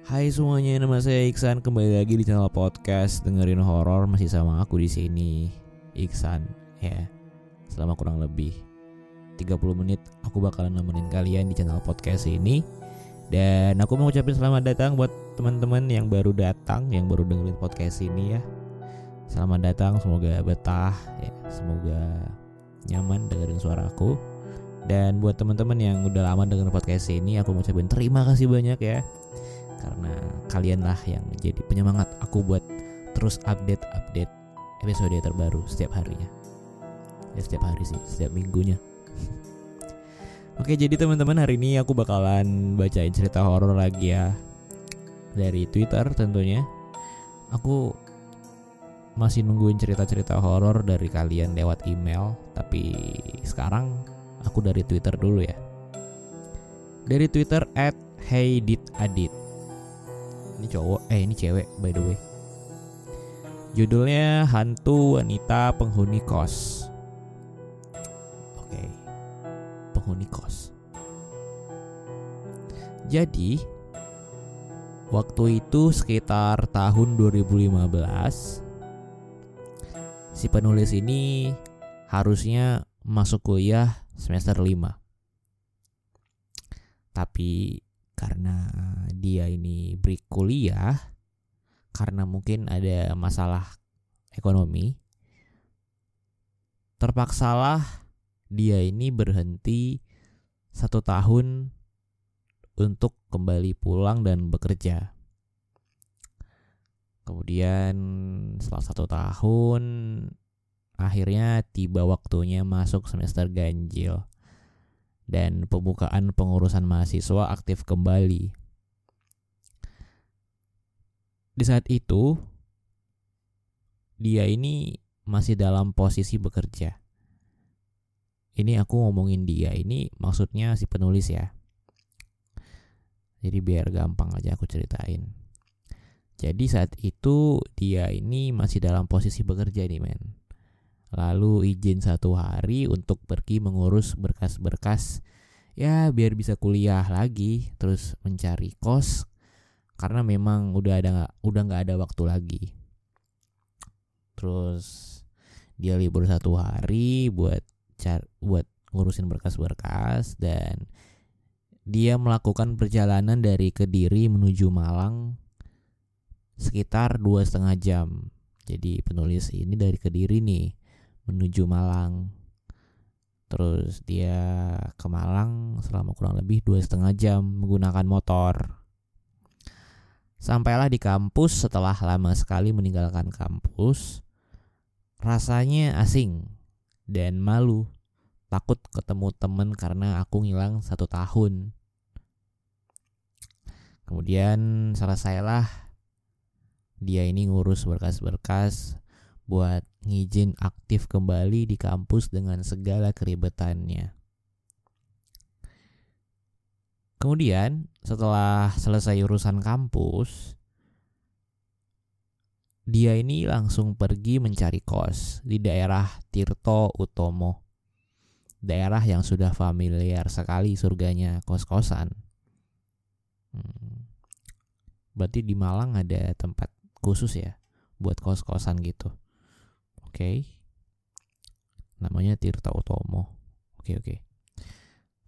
Hai semuanya, nama saya Iksan kembali lagi di channel podcast dengerin horor masih sama aku di sini Iksan ya. Selama kurang lebih 30 menit aku bakalan nemenin kalian di channel podcast ini. Dan aku mau ucapin selamat datang buat teman-teman yang baru datang, yang baru dengerin podcast ini ya. Selamat datang, semoga betah ya, semoga nyaman dengerin suaraku. Dan buat teman-teman yang udah lama dengerin podcast ini, aku mau ucapin terima kasih banyak ya karena kalianlah yang jadi penyemangat aku buat terus update-update episode terbaru setiap harinya. Ya setiap hari sih, setiap minggunya. Oke, jadi teman-teman hari ini aku bakalan bacain cerita horor lagi ya dari Twitter tentunya. Aku masih nungguin cerita-cerita horor dari kalian lewat email, tapi sekarang aku dari Twitter dulu ya. Dari Twitter at heyditadit ini cowok. Eh ini cewek by the way. Judulnya hantu wanita penghuni kos. Oke. Penghuni kos. Jadi waktu itu sekitar tahun 2015 si penulis ini harusnya masuk kuliah semester 5 tapi karena dia ini break kuliah karena mungkin ada masalah ekonomi terpaksalah dia ini berhenti satu tahun untuk kembali pulang dan bekerja. Kemudian setelah satu tahun akhirnya tiba waktunya masuk semester ganjil dan pembukaan pengurusan mahasiswa aktif kembali. Di saat itu, dia ini masih dalam posisi bekerja. Ini aku ngomongin dia, ini maksudnya si penulis ya. Jadi biar gampang aja aku ceritain. Jadi saat itu dia ini masih dalam posisi bekerja nih men lalu izin satu hari untuk pergi mengurus berkas-berkas. Ya biar bisa kuliah lagi terus mencari kos karena memang udah ada udah nggak ada waktu lagi. Terus dia libur satu hari buat car buat ngurusin berkas-berkas dan dia melakukan perjalanan dari Kediri menuju Malang sekitar dua setengah jam. Jadi penulis ini dari Kediri nih menuju Malang. Terus dia ke Malang selama kurang lebih dua setengah jam menggunakan motor. Sampailah di kampus setelah lama sekali meninggalkan kampus. Rasanya asing dan malu. Takut ketemu temen karena aku ngilang satu tahun. Kemudian selesailah dia ini ngurus berkas-berkas buat ngizin aktif kembali di kampus dengan segala keribetannya. Kemudian setelah selesai urusan kampus, dia ini langsung pergi mencari kos di daerah Tirto Utomo. Daerah yang sudah familiar sekali surganya kos-kosan. Hmm. Berarti di Malang ada tempat khusus ya buat kos-kosan gitu. Oke. Okay. Namanya Tirta Utomo. Oke, okay, oke. Okay.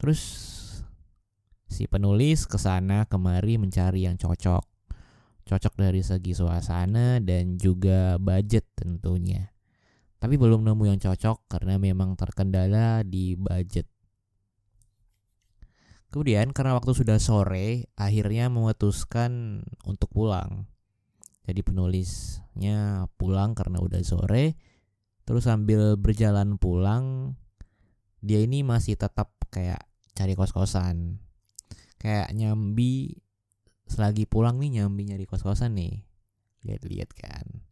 Terus si penulis ke sana kemari mencari yang cocok. Cocok dari segi suasana dan juga budget tentunya. Tapi belum nemu yang cocok karena memang terkendala di budget. Kemudian karena waktu sudah sore, akhirnya memutuskan untuk pulang. Jadi penulisnya pulang karena udah sore Terus sambil berjalan pulang, dia ini masih tetap kayak cari kos-kosan. Kayak nyambi selagi pulang nih nyambi nyari kos-kosan nih. Lihat-lihat kan.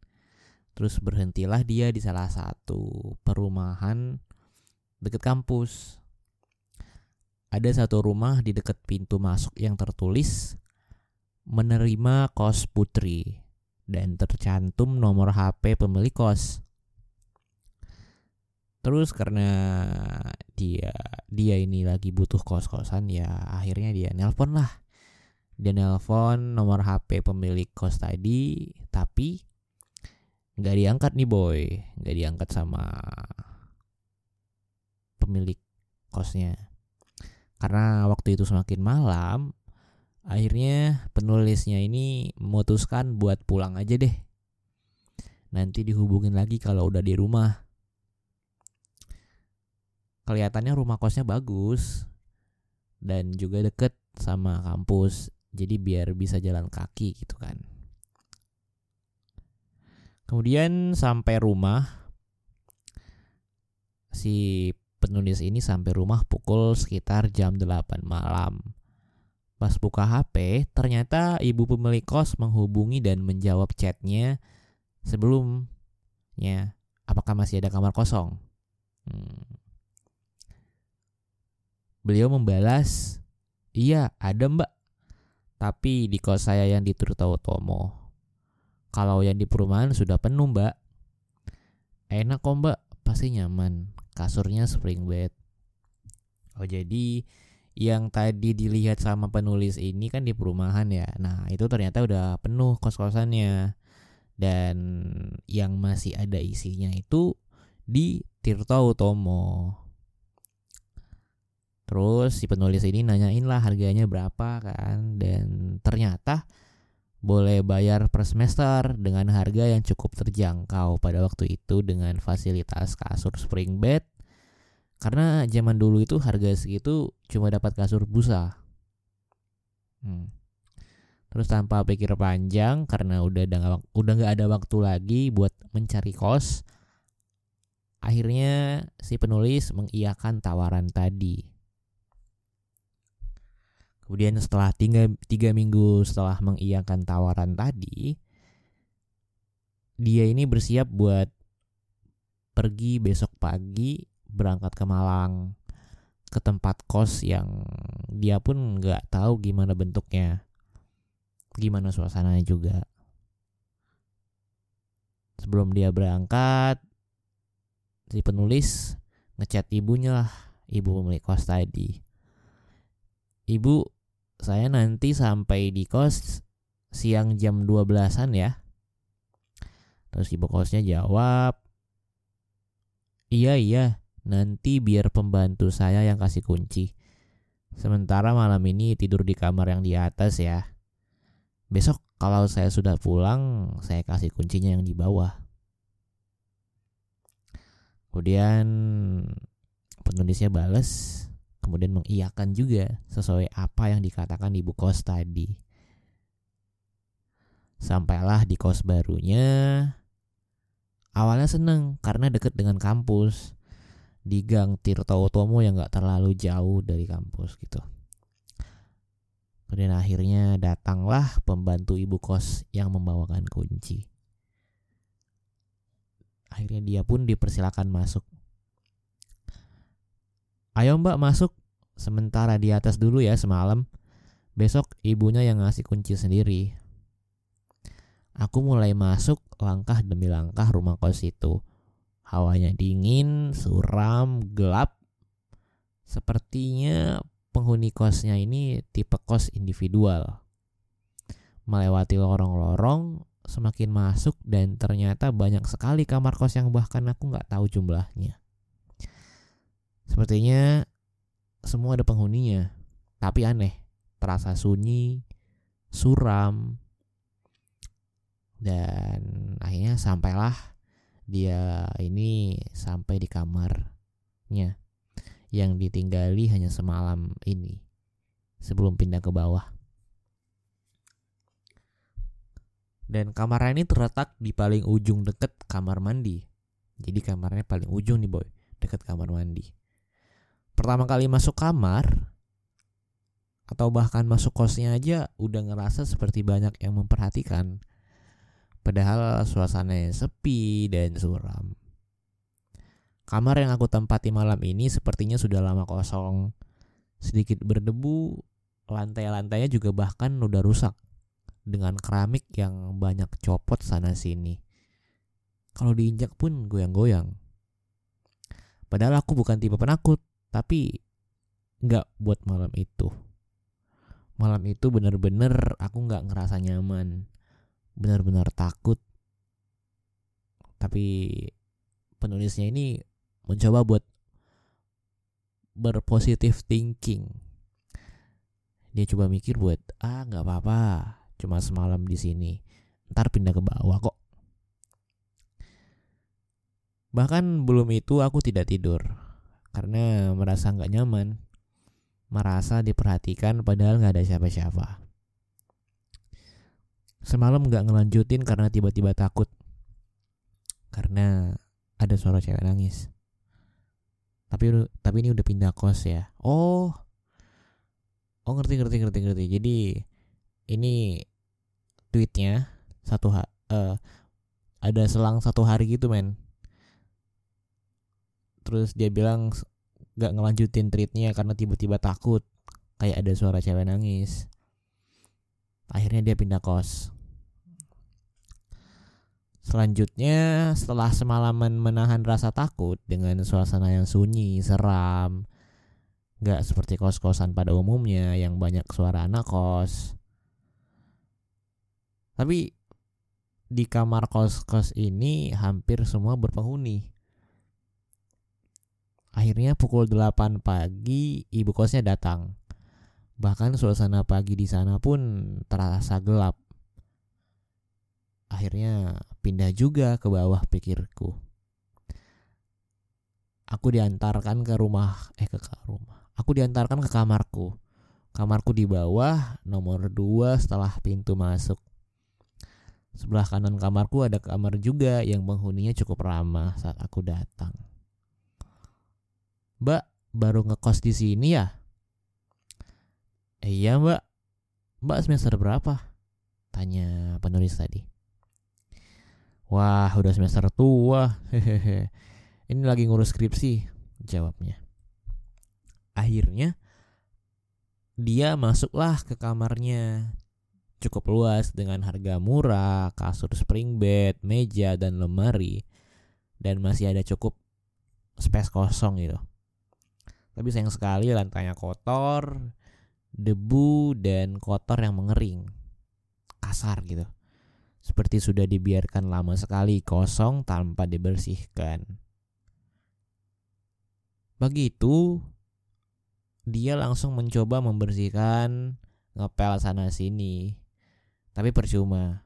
Terus berhentilah dia di salah satu perumahan dekat kampus. Ada satu rumah di dekat pintu masuk yang tertulis menerima kos putri dan tercantum nomor HP pemilik kos. Terus karena dia dia ini lagi butuh kos-kosan ya akhirnya dia nelpon lah Dia nelpon nomor HP pemilik kos tadi, tapi nggak diangkat nih boy, nggak diangkat sama pemilik kosnya. Karena waktu itu semakin malam, akhirnya penulisnya ini memutuskan buat pulang aja deh. Nanti dihubungin lagi kalau udah di rumah. Kelihatannya rumah kosnya bagus dan juga deket sama kampus jadi biar bisa jalan kaki gitu kan. Kemudian sampai rumah si penulis ini sampai rumah pukul sekitar jam 8 malam. Pas buka HP ternyata ibu pemilik kos menghubungi dan menjawab chatnya sebelumnya apakah masih ada kamar kosong? Hmm. Beliau membalas iya ada mbak tapi di kos saya yang di Tirtautomo. Kalau yang di perumahan sudah penuh mbak. Enak kok mbak, pasti nyaman. Kasurnya spring bed. Oh jadi yang tadi dilihat sama penulis ini kan di perumahan ya. Nah itu ternyata udah penuh kos-kosannya. Dan yang masih ada isinya itu di Tirto Utomo. Terus si penulis ini nanyain lah harganya berapa kan dan ternyata boleh bayar per semester dengan harga yang cukup terjangkau pada waktu itu dengan fasilitas kasur spring bed karena zaman dulu itu harga segitu cuma dapat kasur busa. Hmm. Terus tanpa pikir panjang karena udah udah udah nggak ada waktu lagi buat mencari kos, akhirnya si penulis mengiyakan tawaran tadi. Kemudian setelah tiga, tiga minggu setelah mengiyakan tawaran tadi, dia ini bersiap buat pergi besok pagi berangkat ke Malang ke tempat kos yang dia pun nggak tahu gimana bentuknya, gimana suasananya juga. Sebelum dia berangkat, si penulis ngechat ibunya lah, ibu pemilik kos tadi. Ibu, saya nanti sampai di kos siang jam 12-an ya. Terus ibu kosnya jawab, Iya iya, nanti biar pembantu saya yang kasih kunci. Sementara malam ini tidur di kamar yang di atas ya. Besok kalau saya sudah pulang, saya kasih kuncinya yang di bawah. Kemudian penulisnya bales, kemudian mengiyakan juga sesuai apa yang dikatakan ibu kos tadi. Sampailah di kos barunya. Awalnya seneng karena deket dengan kampus. Di gang Tirto Utomo yang gak terlalu jauh dari kampus gitu. Kemudian akhirnya datanglah pembantu ibu kos yang membawakan kunci. Akhirnya dia pun dipersilakan masuk Ayo mbak masuk. Sementara di atas dulu ya semalam. Besok ibunya yang ngasih kunci sendiri. Aku mulai masuk langkah demi langkah rumah kos itu. Hawanya dingin, suram, gelap. Sepertinya penghuni kosnya ini tipe kos individual. Melewati lorong-lorong semakin masuk dan ternyata banyak sekali kamar kos yang bahkan aku nggak tahu jumlahnya. Sepertinya semua ada penghuninya, tapi aneh, terasa sunyi, suram, dan akhirnya sampailah dia ini sampai di kamarnya yang ditinggali hanya semalam ini sebelum pindah ke bawah. Dan kamarnya ini terletak di paling ujung deket kamar mandi. Jadi kamarnya paling ujung nih boy, deket kamar mandi pertama kali masuk kamar atau bahkan masuk kosnya aja udah ngerasa seperti banyak yang memperhatikan. Padahal suasananya sepi dan suram. Kamar yang aku tempati malam ini sepertinya sudah lama kosong. Sedikit berdebu, lantai-lantainya juga bahkan udah rusak dengan keramik yang banyak copot sana sini. Kalau diinjak pun goyang-goyang. Padahal aku bukan tipe penakut. Tapi nggak buat malam itu. malam itu bener-bener aku nggak ngerasa nyaman. Benar-benar takut. Tapi penulisnya ini mencoba buat berpositif thinking. Dia coba mikir buat ah nggak apa-apa cuma semalam di sini. Ntar pindah ke bawah kok. Bahkan belum itu aku tidak tidur karena merasa nggak nyaman merasa diperhatikan padahal nggak ada siapa-siapa. Semalam nggak ngelanjutin karena tiba-tiba takut. Karena ada suara cewek nangis. Tapi tapi ini udah pindah kos ya. Oh. Oh ngerti ngerti ngerti ngerti. Jadi ini tweetnya satu ha uh, ada selang satu hari gitu men. Terus dia bilang gak ngelanjutin treatnya karena tiba-tiba takut kayak ada suara cewek nangis. Akhirnya dia pindah kos. Selanjutnya setelah semalaman menahan rasa takut dengan suasana yang sunyi seram gak seperti kos-kosan pada umumnya yang banyak suara anak kos. Tapi di kamar kos-kos ini hampir semua berpenghuni Akhirnya pukul 8 pagi ibu kosnya datang. Bahkan suasana pagi di sana pun terasa gelap. Akhirnya pindah juga ke bawah pikirku. Aku diantarkan ke rumah, eh ke rumah. Aku diantarkan ke kamarku. Kamarku di bawah, nomor 2 setelah pintu masuk. Sebelah kanan kamarku ada kamar juga yang penghuninya cukup ramah saat aku datang. Mbak baru ngekos di sini ya? Eh, iya mbak. Mbak semester berapa? Tanya penulis tadi. Wah udah semester tua. Hehehe. Ini lagi ngurus skripsi. Jawabnya. Akhirnya dia masuklah ke kamarnya. Cukup luas dengan harga murah, kasur spring bed, meja, dan lemari. Dan masih ada cukup space kosong gitu. Tapi sayang sekali lantainya kotor, debu dan kotor yang mengering. Kasar gitu. Seperti sudah dibiarkan lama sekali kosong tanpa dibersihkan. Begitu dia langsung mencoba membersihkan ngepel sana sini. Tapi percuma.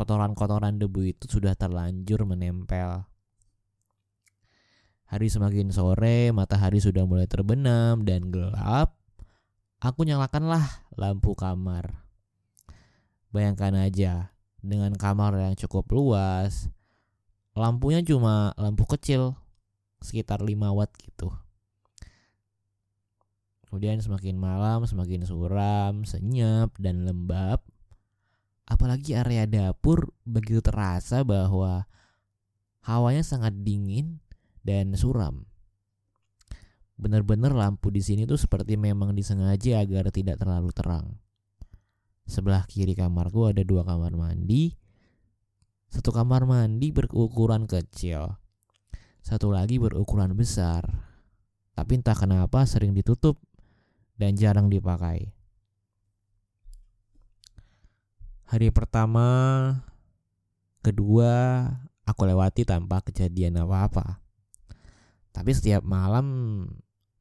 Kotoran-kotoran debu itu sudah terlanjur menempel. Hari semakin sore, matahari sudah mulai terbenam dan gelap. Aku nyalakanlah lampu kamar. Bayangkan aja, dengan kamar yang cukup luas, lampunya cuma lampu kecil, sekitar 5 watt gitu. Kemudian semakin malam, semakin suram, senyap, dan lembab. Apalagi area dapur begitu terasa bahwa hawanya sangat dingin dan suram. Benar-benar lampu di sini tuh seperti memang disengaja agar tidak terlalu terang. Sebelah kiri kamarku ada dua kamar mandi. Satu kamar mandi berukuran kecil. Satu lagi berukuran besar. Tapi entah kenapa sering ditutup dan jarang dipakai. Hari pertama, kedua, aku lewati tanpa kejadian apa-apa. Tapi setiap malam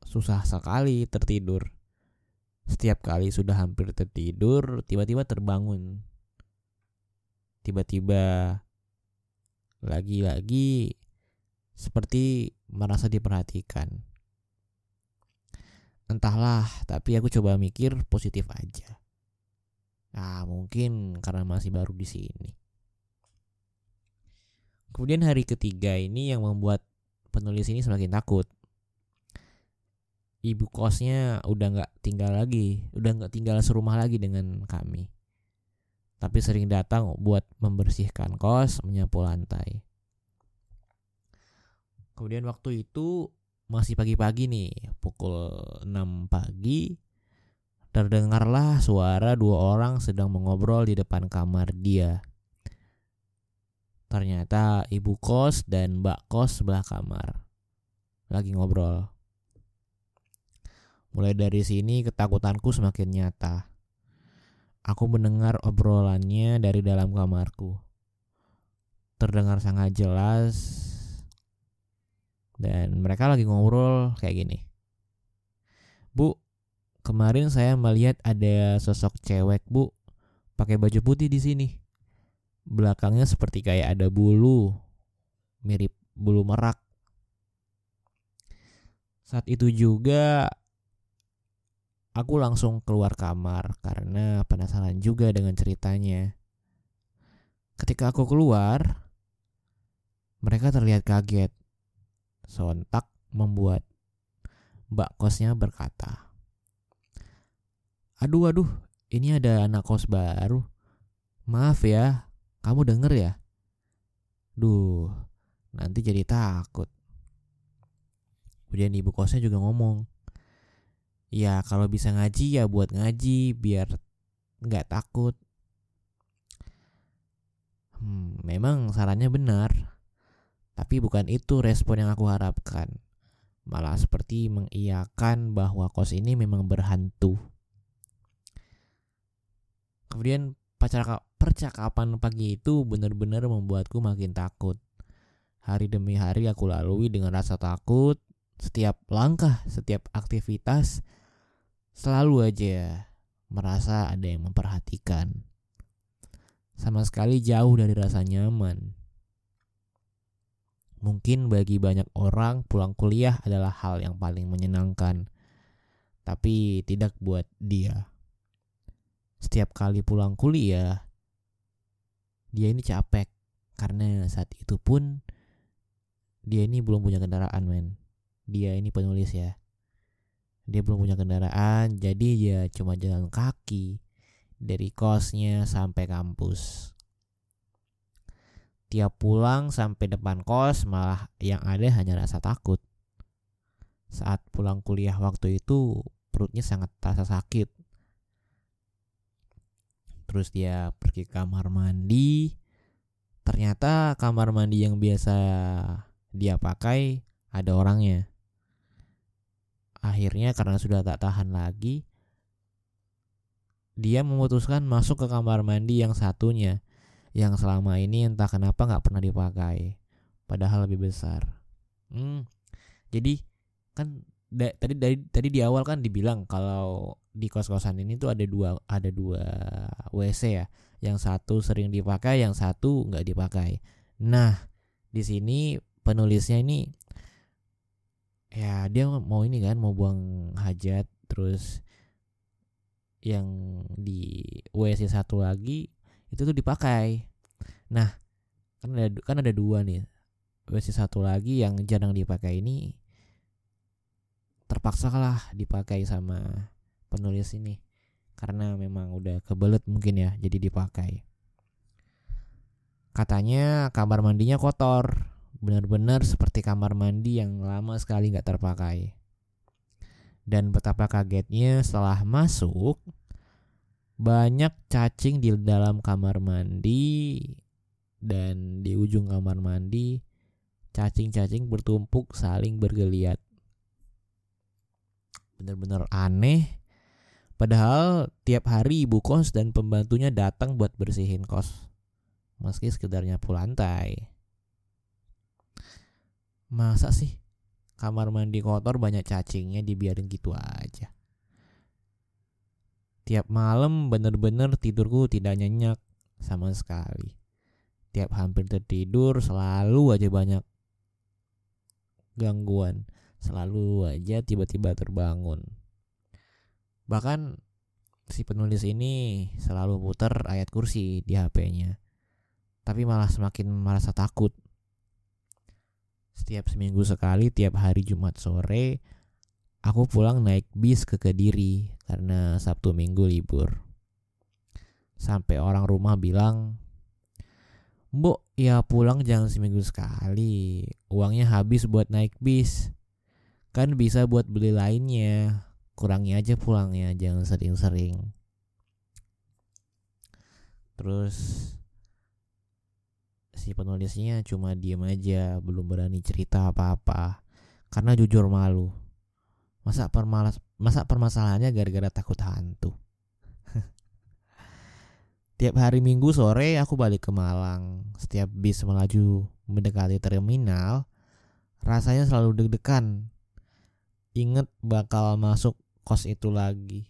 susah sekali tertidur. Setiap kali sudah hampir tertidur, tiba-tiba terbangun. Tiba-tiba lagi-lagi seperti merasa diperhatikan. Entahlah, tapi aku coba mikir positif aja. Nah, mungkin karena masih baru di sini. Kemudian hari ketiga ini yang membuat penulis ini semakin takut. Ibu kosnya udah nggak tinggal lagi udah nggak tinggal serumah lagi dengan kami. Tapi sering datang buat membersihkan kos menyapu lantai. Kemudian waktu itu masih pagi-pagi nih pukul 6 pagi terdengarlah suara dua orang sedang mengobrol di depan kamar dia Ternyata ibu kos dan mbak kos sebelah kamar lagi ngobrol. Mulai dari sini ketakutanku semakin nyata. aku mendengar obrolannya dari dalam kamarku. Terdengar sangat jelas dan mereka lagi ngobrol kayak gini. Bu, kemarin saya melihat ada sosok cewek, Bu, pakai baju putih di sini. Belakangnya seperti kayak ada bulu, mirip bulu merak. Saat itu juga aku langsung keluar kamar karena penasaran juga dengan ceritanya. Ketika aku keluar, mereka terlihat kaget. Sontak membuat Mbak kosnya berkata, Aduh aduh, ini ada anak kos baru. Maaf ya, kamu denger ya? Duh, nanti jadi takut. Kemudian ibu kosnya juga ngomong, ya kalau bisa ngaji ya buat ngaji biar nggak takut. Hmm, memang sarannya benar, tapi bukan itu respon yang aku harapkan. Malah seperti mengiyakan bahwa kos ini memang berhantu. Kemudian percakapan pagi itu benar-benar membuatku makin takut. Hari demi hari aku lalui dengan rasa takut, setiap langkah, setiap aktivitas selalu aja merasa ada yang memperhatikan. Sama sekali jauh dari rasa nyaman. Mungkin bagi banyak orang pulang kuliah adalah hal yang paling menyenangkan, tapi tidak buat dia. Setiap kali pulang kuliah, dia ini capek. Karena saat itu pun dia ini belum punya kendaraan, men. Dia ini penulis ya. Dia belum punya kendaraan jadi dia cuma jalan kaki dari kosnya sampai kampus. Tiap pulang sampai depan kos malah yang ada hanya rasa takut. Saat pulang kuliah waktu itu perutnya sangat terasa sakit terus dia pergi ke kamar mandi. Ternyata kamar mandi yang biasa dia pakai ada orangnya. Akhirnya karena sudah tak tahan lagi, dia memutuskan masuk ke kamar mandi yang satunya, yang selama ini entah kenapa nggak pernah dipakai, padahal lebih besar. Hmm, jadi kan da, tadi dari tadi di awal kan dibilang kalau di kos-kosan ini tuh ada dua ada dua WC ya, yang satu sering dipakai, yang satu nggak dipakai. Nah, di sini penulisnya ini ya dia mau ini kan mau buang hajat terus yang di WC satu lagi itu tuh dipakai. Nah kan ada kan ada dua nih. WC satu lagi yang jarang dipakai ini terpaksa lah dipakai sama penulis ini karena memang udah kebelet mungkin ya jadi dipakai katanya kamar mandinya kotor benar-benar seperti kamar mandi yang lama sekali nggak terpakai. Dan betapa kagetnya setelah masuk, banyak cacing di dalam kamar mandi dan di ujung kamar mandi cacing-cacing bertumpuk saling bergeliat. Benar-benar aneh. Padahal tiap hari ibu kos dan pembantunya datang buat bersihin kos. Meski sekedarnya nyapu lantai. Masa sih kamar mandi kotor banyak cacingnya dibiarin gitu aja. Tiap malam bener-bener tidurku tidak nyenyak sama sekali. Tiap hampir tertidur selalu aja banyak gangguan. Selalu aja tiba-tiba terbangun. Bahkan si penulis ini selalu putar ayat kursi di HP-nya. Tapi malah semakin merasa takut setiap seminggu sekali, tiap hari Jumat sore, aku pulang naik bis ke Kediri karena Sabtu Minggu libur. Sampai orang rumah bilang, Mbok, ya pulang jangan seminggu sekali. Uangnya habis buat naik bis. Kan bisa buat beli lainnya. Kurangi aja pulangnya, jangan sering-sering. Terus si penulisnya cuma diem aja belum berani cerita apa-apa karena jujur malu masa permalas masa permasalahannya gara-gara takut hantu Tiap hari Minggu sore aku balik ke Malang. Setiap bis melaju mendekati terminal, rasanya selalu deg-degan. Ingat bakal masuk kos itu lagi.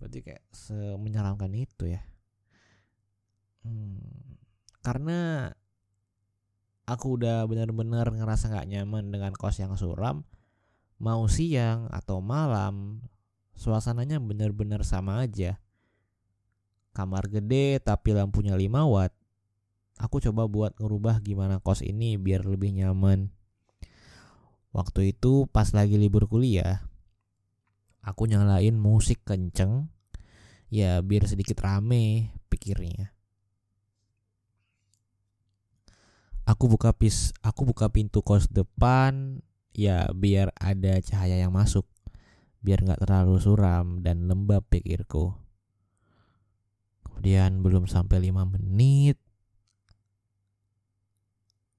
Berarti kayak semenyeramkan itu ya. Hmm, karena aku udah benar-benar ngerasa nggak nyaman dengan kos yang suram. Mau siang atau malam, suasananya benar-benar sama aja kamar gede tapi lampunya 5 watt. Aku coba buat ngerubah gimana kos ini biar lebih nyaman. Waktu itu pas lagi libur kuliah, aku nyalain musik kenceng, ya biar sedikit rame pikirnya. Aku buka pis, aku buka pintu kos depan, ya biar ada cahaya yang masuk, biar nggak terlalu suram dan lembab pikirku. Kemudian belum sampai 5 menit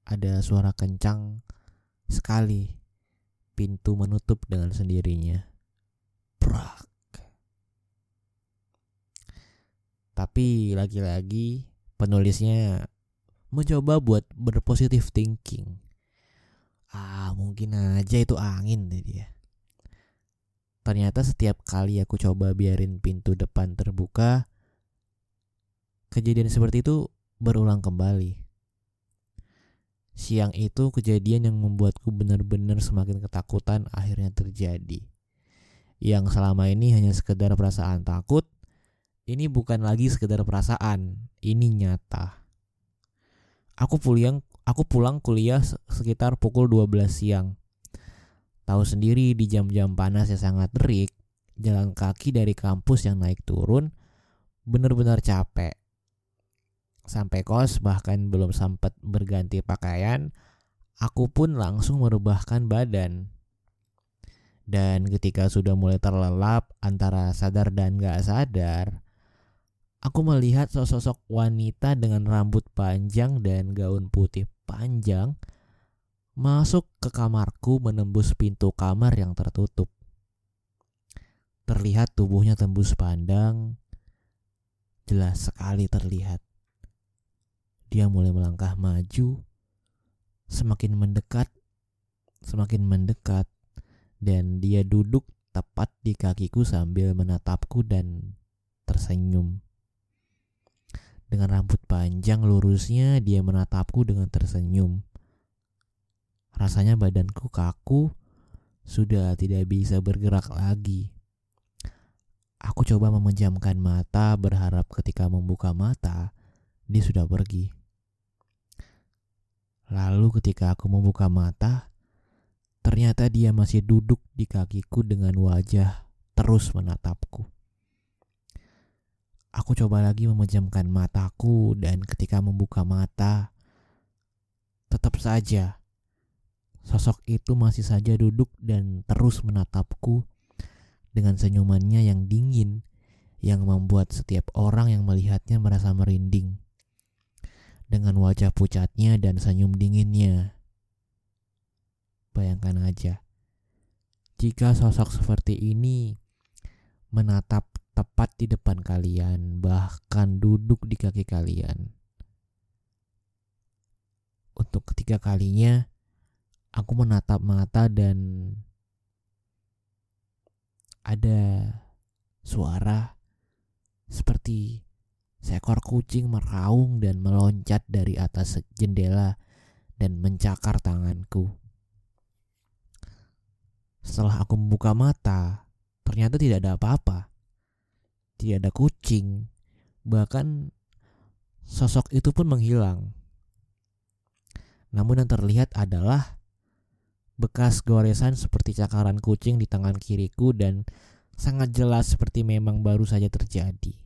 ada suara kencang sekali. Pintu menutup dengan sendirinya. Prak. Tapi lagi-lagi penulisnya mencoba buat berpositif thinking. Ah, mungkin aja itu angin dia. Ternyata setiap kali aku coba biarin pintu depan terbuka, Kejadian seperti itu berulang kembali. Siang itu kejadian yang membuatku benar-benar semakin ketakutan akhirnya terjadi. Yang selama ini hanya sekedar perasaan takut, ini bukan lagi sekedar perasaan, ini nyata. Aku pulang, aku pulang kuliah sekitar pukul 12 siang. Tahu sendiri di jam-jam panas yang sangat terik, jalan kaki dari kampus yang naik turun benar-benar capek. Sampai kos bahkan belum sempat berganti pakaian, aku pun langsung merubahkan badan. Dan ketika sudah mulai terlelap antara sadar dan gak sadar, aku melihat sosok wanita dengan rambut panjang dan gaun putih panjang masuk ke kamarku menembus pintu kamar yang tertutup. Terlihat tubuhnya tembus pandang, jelas sekali terlihat. Dia mulai melangkah maju, semakin mendekat, semakin mendekat, dan dia duduk tepat di kakiku sambil menatapku dan tersenyum. Dengan rambut panjang lurusnya, dia menatapku dengan tersenyum. Rasanya badanku kaku, sudah tidak bisa bergerak lagi. Aku coba memejamkan mata, berharap ketika membuka mata, dia sudah pergi. Lalu ketika aku membuka mata, ternyata dia masih duduk di kakiku dengan wajah terus menatapku. Aku coba lagi memejamkan mataku dan ketika membuka mata, tetap saja sosok itu masih saja duduk dan terus menatapku dengan senyumannya yang dingin yang membuat setiap orang yang melihatnya merasa merinding dengan wajah pucatnya dan senyum dinginnya. Bayangkan aja, jika sosok seperti ini menatap tepat di depan kalian, bahkan duduk di kaki kalian. Untuk ketiga kalinya, aku menatap mata dan ada suara seperti Seekor kucing meraung dan meloncat dari atas jendela dan mencakar tanganku. Setelah aku membuka mata, ternyata tidak ada apa-apa. Tidak ada kucing, bahkan sosok itu pun menghilang. Namun yang terlihat adalah bekas goresan seperti cakaran kucing di tangan kiriku dan sangat jelas seperti memang baru saja terjadi.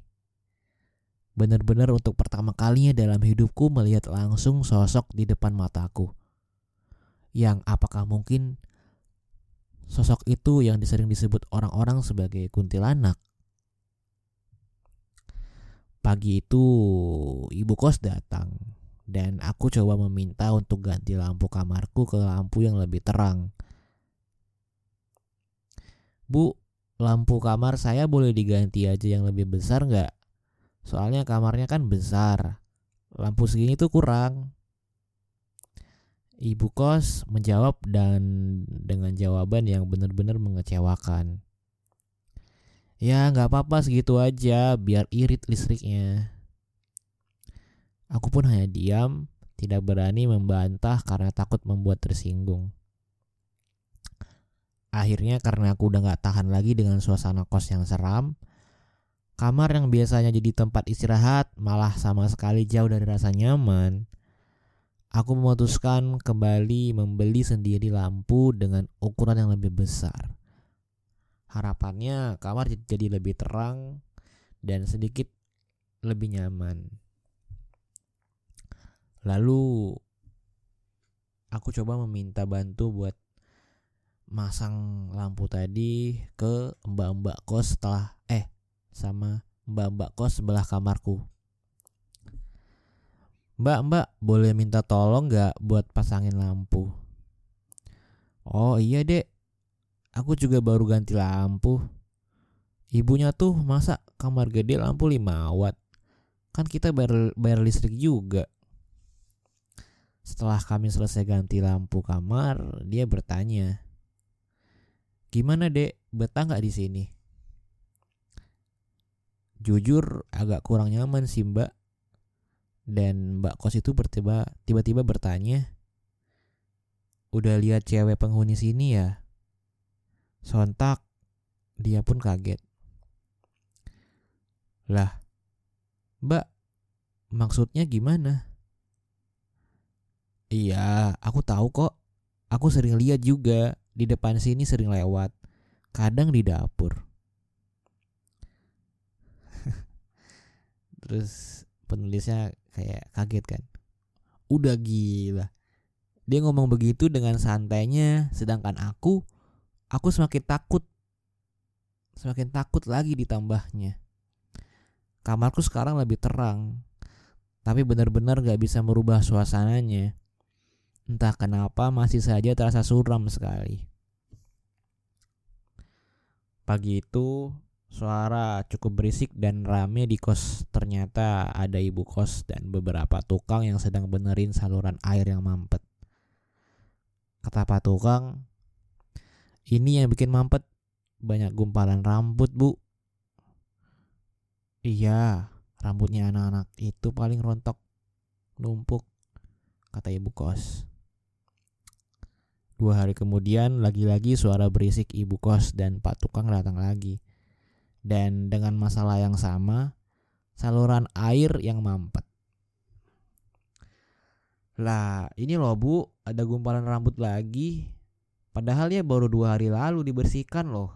Benar-benar untuk pertama kalinya dalam hidupku melihat langsung sosok di depan mataku. Yang apakah mungkin sosok itu yang disering disebut orang-orang sebagai kuntilanak? Pagi itu ibu kos datang dan aku coba meminta untuk ganti lampu kamarku ke lampu yang lebih terang. Bu, lampu kamar saya boleh diganti aja yang lebih besar nggak? Soalnya kamarnya kan besar. Lampu segini tuh kurang. Ibu kos menjawab dan dengan jawaban yang benar-benar mengecewakan. Ya nggak apa-apa segitu aja biar irit listriknya. Aku pun hanya diam, tidak berani membantah karena takut membuat tersinggung. Akhirnya karena aku udah gak tahan lagi dengan suasana kos yang seram, kamar yang biasanya jadi tempat istirahat malah sama sekali jauh dari rasa nyaman. Aku memutuskan kembali membeli sendiri lampu dengan ukuran yang lebih besar. Harapannya kamar jadi lebih terang dan sedikit lebih nyaman. Lalu aku coba meminta bantu buat masang lampu tadi ke mbak-mbak kos setelah eh sama mbak-mbak kos sebelah kamarku. Mbak, mbak, boleh minta tolong gak buat pasangin lampu? Oh iya dek, aku juga baru ganti lampu. Ibunya tuh masa kamar gede lampu 5 watt? Kan kita bayar, bayar listrik juga. Setelah kami selesai ganti lampu kamar, dia bertanya, Gimana dek, betah nggak di sini? Jujur agak kurang nyaman sih mbak. Dan mbak kos itu tiba-tiba bertanya, Udah lihat cewek penghuni sini ya? Sontak, dia pun kaget. Lah, mbak, maksudnya gimana? Iya, aku tahu kok. Aku sering lihat juga di depan sini sering lewat, kadang di dapur. Terus penulisnya kayak kaget kan. Udah gila. Dia ngomong begitu dengan santainya, sedangkan aku, aku semakin takut. Semakin takut lagi ditambahnya. Kamarku sekarang lebih terang, tapi benar-benar gak bisa merubah suasananya. Entah kenapa masih saja terasa suram sekali. Pagi itu suara cukup berisik dan rame di kos. Ternyata ada ibu kos dan beberapa tukang yang sedang benerin saluran air yang mampet. Kata Pak Tukang, ini yang bikin mampet banyak gumpalan rambut bu. Iya, rambutnya anak-anak itu paling rontok, numpuk, kata ibu kos. Dua hari kemudian lagi-lagi suara berisik ibu kos dan pak tukang datang lagi. Dan dengan masalah yang sama, saluran air yang mampet. Lah ini loh bu, ada gumpalan rambut lagi. Padahal ya baru dua hari lalu dibersihkan loh.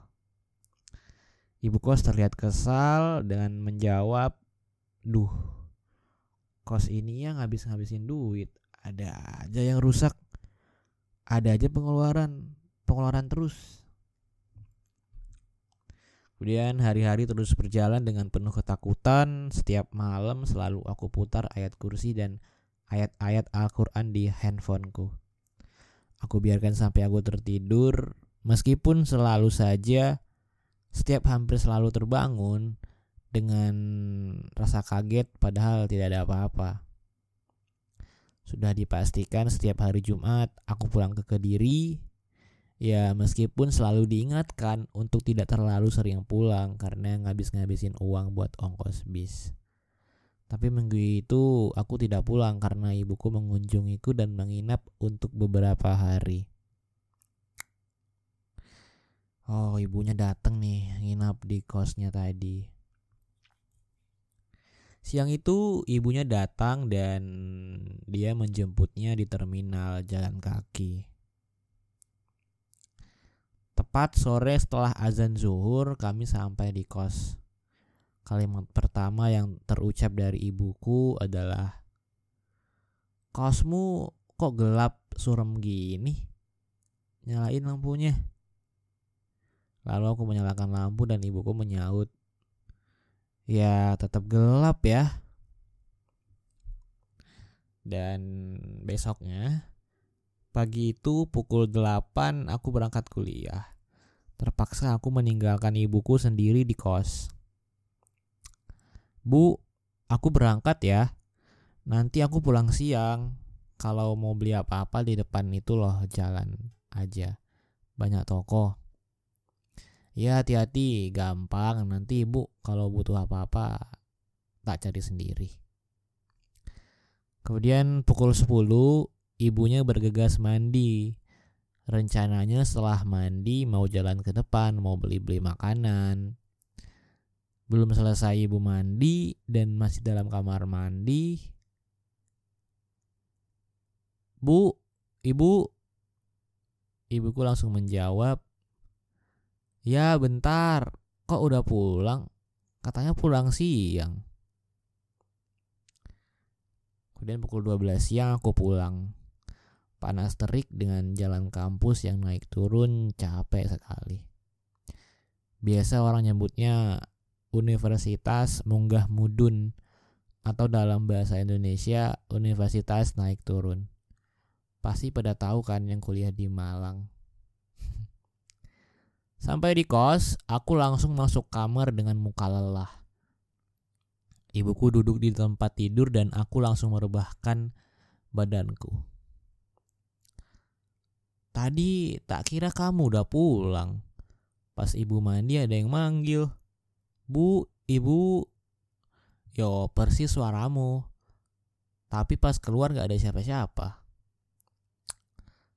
Ibu kos terlihat kesal dengan menjawab, Duh, kos ini yang ngabis-ngabisin duit. Ada aja yang rusak ada aja pengeluaran pengeluaran terus Kemudian hari-hari terus berjalan dengan penuh ketakutan. Setiap malam selalu aku putar ayat kursi dan ayat-ayat Al-Quran di handphoneku. Aku biarkan sampai aku tertidur, meskipun selalu saja setiap hampir selalu terbangun dengan rasa kaget padahal tidak ada apa-apa. Sudah dipastikan setiap hari Jumat aku pulang ke Kediri. Ya meskipun selalu diingatkan untuk tidak terlalu sering pulang karena ngabis-ngabisin uang buat ongkos bis. Tapi minggu itu aku tidak pulang karena ibuku mengunjungiku dan menginap untuk beberapa hari. Oh, ibunya datang nih, nginap di kosnya tadi. Siang itu ibunya datang dan dia menjemputnya di terminal jalan kaki. Tepat sore setelah azan zuhur kami sampai di kos. Kalimat pertama yang terucap dari ibuku adalah Kosmu kok gelap suram gini? Nyalain lampunya. Lalu aku menyalakan lampu dan ibuku menyaut ya tetap gelap ya. Dan besoknya pagi itu pukul 8 aku berangkat kuliah. Terpaksa aku meninggalkan ibuku sendiri di kos. Bu, aku berangkat ya. Nanti aku pulang siang. Kalau mau beli apa-apa di depan itu loh jalan aja. Banyak toko. Ya hati-hati, gampang. Nanti ibu kalau butuh apa-apa tak cari sendiri. Kemudian pukul 10 ibunya bergegas mandi. Rencananya setelah mandi mau jalan ke depan, mau beli-beli makanan. Belum selesai ibu mandi dan masih dalam kamar mandi. Bu, ibu. Ibuku langsung menjawab, "Ya, bentar. Kok udah pulang? Katanya pulang siang." Kemudian pukul 12 siang aku pulang. Panas terik dengan jalan kampus yang naik turun capek sekali. Biasa orang nyebutnya Universitas Munggah Mudun atau dalam bahasa Indonesia Universitas naik turun. Pasti pada tahu kan yang kuliah di Malang. Sampai di kos, aku langsung masuk kamar dengan muka lelah. Ibuku duduk di tempat tidur dan aku langsung merebahkan badanku. Tadi tak kira kamu udah pulang. Pas ibu mandi ada yang manggil. Bu, ibu. Yo, persis suaramu. Tapi pas keluar gak ada siapa-siapa.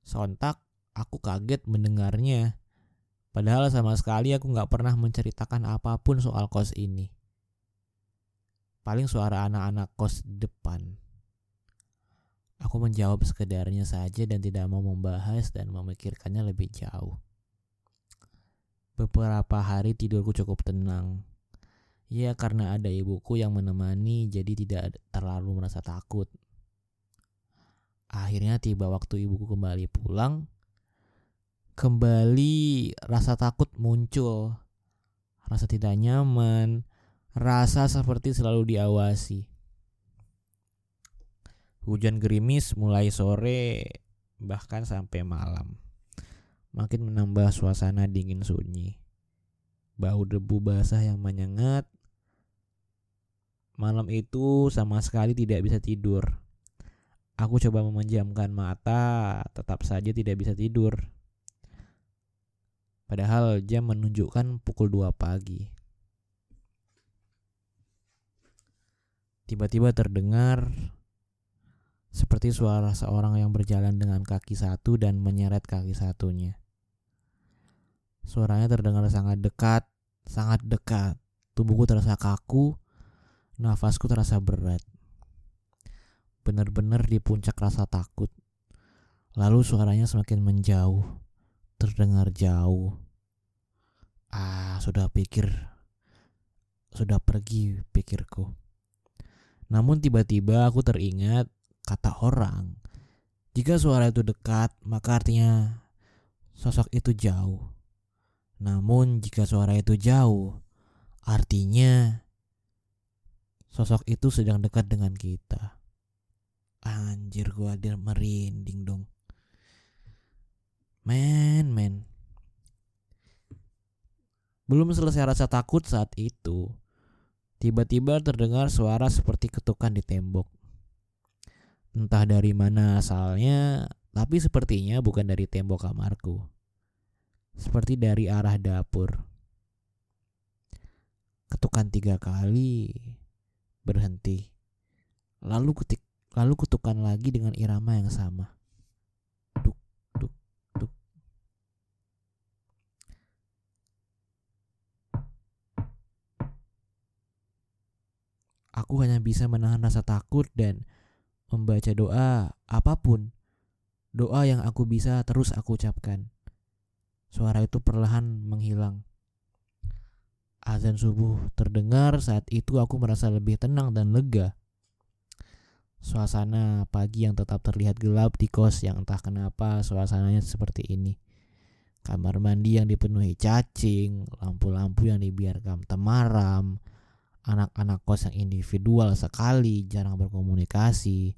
Sontak, aku kaget mendengarnya. Padahal sama sekali aku gak pernah menceritakan apa pun soal kos ini. Paling suara anak-anak kos depan. Aku menjawab sekedarnya saja dan tidak mau membahas dan memikirkannya lebih jauh. Beberapa hari tidurku cukup tenang. Ya karena ada ibuku yang menemani jadi tidak terlalu merasa takut. Akhirnya tiba waktu ibuku kembali pulang. Kembali rasa takut muncul. Rasa tidak nyaman, Rasa seperti selalu diawasi. Hujan gerimis mulai sore bahkan sampai malam. Makin menambah suasana dingin sunyi. Bau debu basah yang menyengat. Malam itu sama sekali tidak bisa tidur. Aku coba memejamkan mata, tetap saja tidak bisa tidur. Padahal jam menunjukkan pukul 2 pagi. Tiba-tiba terdengar seperti suara seorang yang berjalan dengan kaki satu dan menyeret kaki satunya. Suaranya terdengar sangat dekat, sangat dekat. Tubuhku terasa kaku, nafasku terasa berat. Benar-benar di puncak rasa takut. Lalu suaranya semakin menjauh, terdengar jauh. Ah, sudah pikir, sudah pergi pikirku. Namun tiba-tiba aku teringat kata orang, jika suara itu dekat, maka artinya sosok itu jauh. Namun jika suara itu jauh, artinya sosok itu sedang dekat dengan kita. Anjir gua dia merinding dong. Men, men. Belum selesai rasa takut saat itu, Tiba-tiba terdengar suara seperti ketukan di tembok. Entah dari mana asalnya, tapi sepertinya bukan dari tembok kamarku. Seperti dari arah dapur. Ketukan tiga kali, berhenti. Lalu ketik, lalu ketukan lagi dengan irama yang sama. Aku hanya bisa menahan rasa takut dan membaca doa apa pun. Doa yang aku bisa terus aku ucapkan. Suara itu perlahan menghilang. Azan subuh terdengar saat itu aku merasa lebih tenang dan lega. Suasana pagi yang tetap terlihat gelap di kos yang entah kenapa suasananya seperti ini. Kamar mandi yang dipenuhi cacing, lampu-lampu yang dibiarkan temaram, anak-anak kos yang individual sekali, jarang berkomunikasi,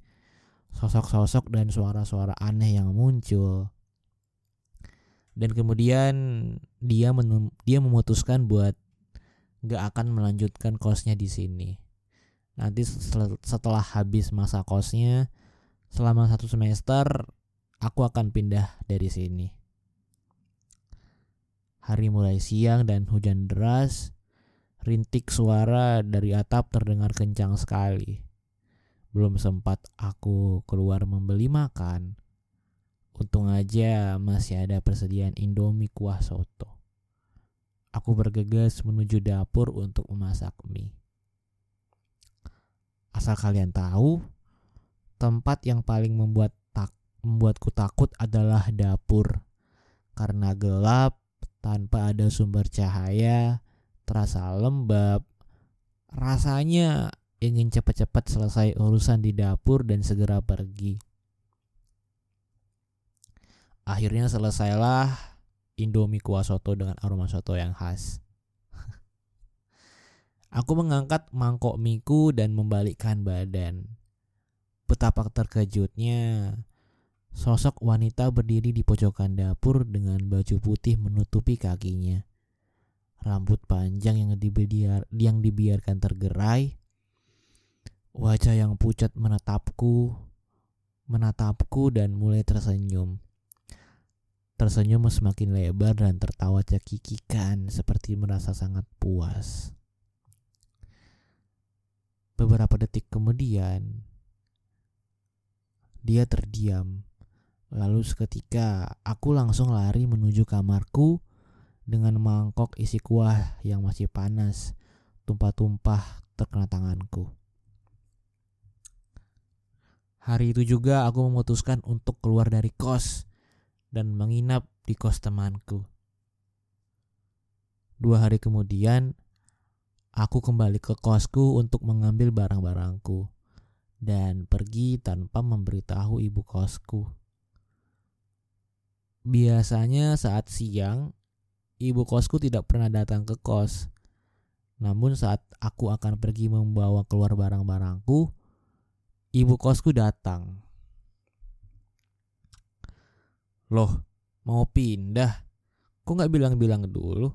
sosok-sosok dan suara-suara aneh yang muncul. Dan kemudian dia dia memutuskan buat gak akan melanjutkan kosnya di sini. nanti setelah habis masa kosnya selama satu semester aku akan pindah dari sini. Hari mulai siang dan hujan deras, rintik suara dari atap terdengar kencang sekali. Belum sempat aku keluar membeli makan. Untung aja masih ada persediaan Indomie kuah soto. Aku bergegas menuju dapur untuk memasak mie. Asal kalian tahu, tempat yang paling membuat tak membuatku takut adalah dapur. Karena gelap, tanpa ada sumber cahaya, terasa lembab. Rasanya ingin cepat-cepat selesai urusan di dapur dan segera pergi. Akhirnya selesailah Indomie kuah soto dengan aroma soto yang khas. Aku mengangkat mangkok miku dan membalikkan badan. Betapa terkejutnya sosok wanita berdiri di pojokan dapur dengan baju putih menutupi kakinya. Rambut panjang yang, dibiar, yang dibiarkan tergerai Wajah yang pucat menatapku, menatapku dan mulai tersenyum. Tersenyum semakin lebar dan tertawa cekikikan seperti merasa sangat puas. Beberapa detik kemudian, dia terdiam. Lalu seketika aku langsung lari menuju kamarku dengan mangkok isi kuah yang masih panas, tumpah-tumpah terkena tanganku. Hari itu juga aku memutuskan untuk keluar dari kos dan menginap di kos temanku. Dua hari kemudian, aku kembali ke kosku untuk mengambil barang-barangku dan pergi tanpa memberitahu ibu kosku. Biasanya saat siang, ibu kosku tidak pernah datang ke kos. Namun saat aku akan pergi membawa keluar barang-barangku, ibu kosku datang. Loh, mau pindah? Kok nggak bilang-bilang dulu?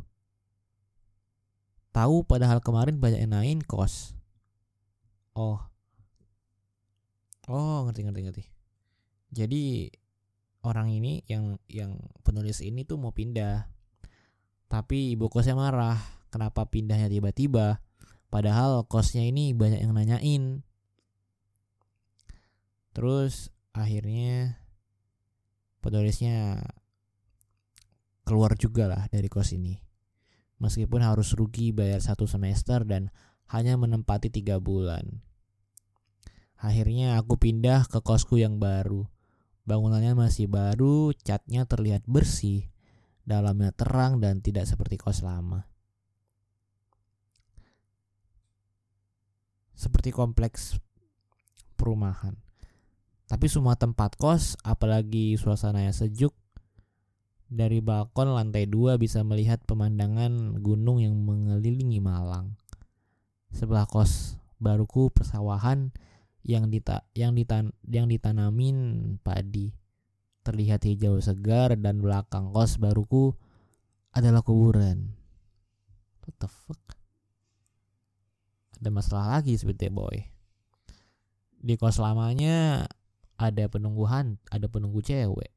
Tahu padahal kemarin banyak yang naik kos. Oh. Oh, ngerti ngerti ngerti. Jadi orang ini yang yang penulis ini tuh mau pindah. Tapi ibu kosnya marah. Kenapa pindahnya tiba-tiba? Padahal kosnya ini banyak yang nanyain. Terus akhirnya penulisnya keluar juga lah dari kos ini. Meskipun harus rugi bayar satu semester dan hanya menempati tiga bulan. Akhirnya aku pindah ke kosku yang baru. Bangunannya masih baru, catnya terlihat bersih, dalamnya terang dan tidak seperti kos lama. Seperti kompleks perumahan. Tapi semua tempat kos, apalagi suasananya sejuk, dari balkon lantai dua bisa melihat pemandangan gunung yang mengelilingi Malang. Sebelah kos baruku persawahan yang dita yang ditan yang ditanamin padi. Terlihat hijau segar dan belakang kos baruku adalah kuburan. What the fuck? Ada masalah lagi seperti boy. Di kos lamanya ada penungguhan ada penunggu cewek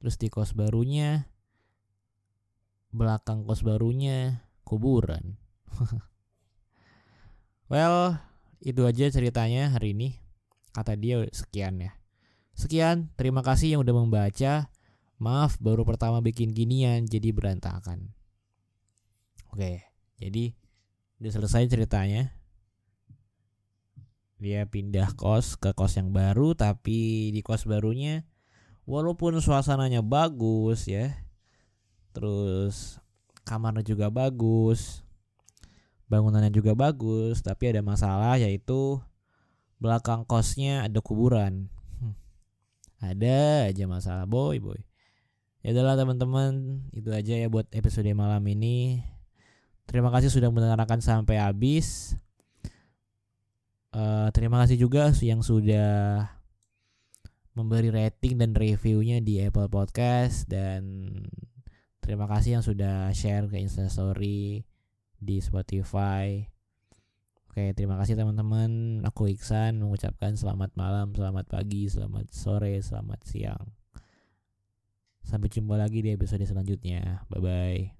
terus di kos barunya belakang kos barunya kuburan well itu aja ceritanya hari ini kata dia sekian ya sekian terima kasih yang udah membaca. Maaf baru pertama bikin ginian jadi berantakan. Oke jadi udah selesai ceritanya. Dia pindah kos ke kos yang baru tapi di kos barunya walaupun suasananya bagus ya terus kamarnya juga bagus bangunannya juga bagus tapi ada masalah yaitu belakang kosnya ada kuburan. Ada aja masalah boy boy. Ya adalah teman-teman. Itu aja ya buat episode malam ini. Terima kasih sudah mendengarkan sampai habis. Uh, terima kasih juga yang sudah memberi rating dan reviewnya di Apple Podcast. Dan terima kasih yang sudah share ke Instastory di Spotify. Oke, terima kasih teman-teman. Aku Iksan mengucapkan selamat malam, selamat pagi, selamat sore, selamat siang. Sampai jumpa lagi di episode selanjutnya. Bye bye.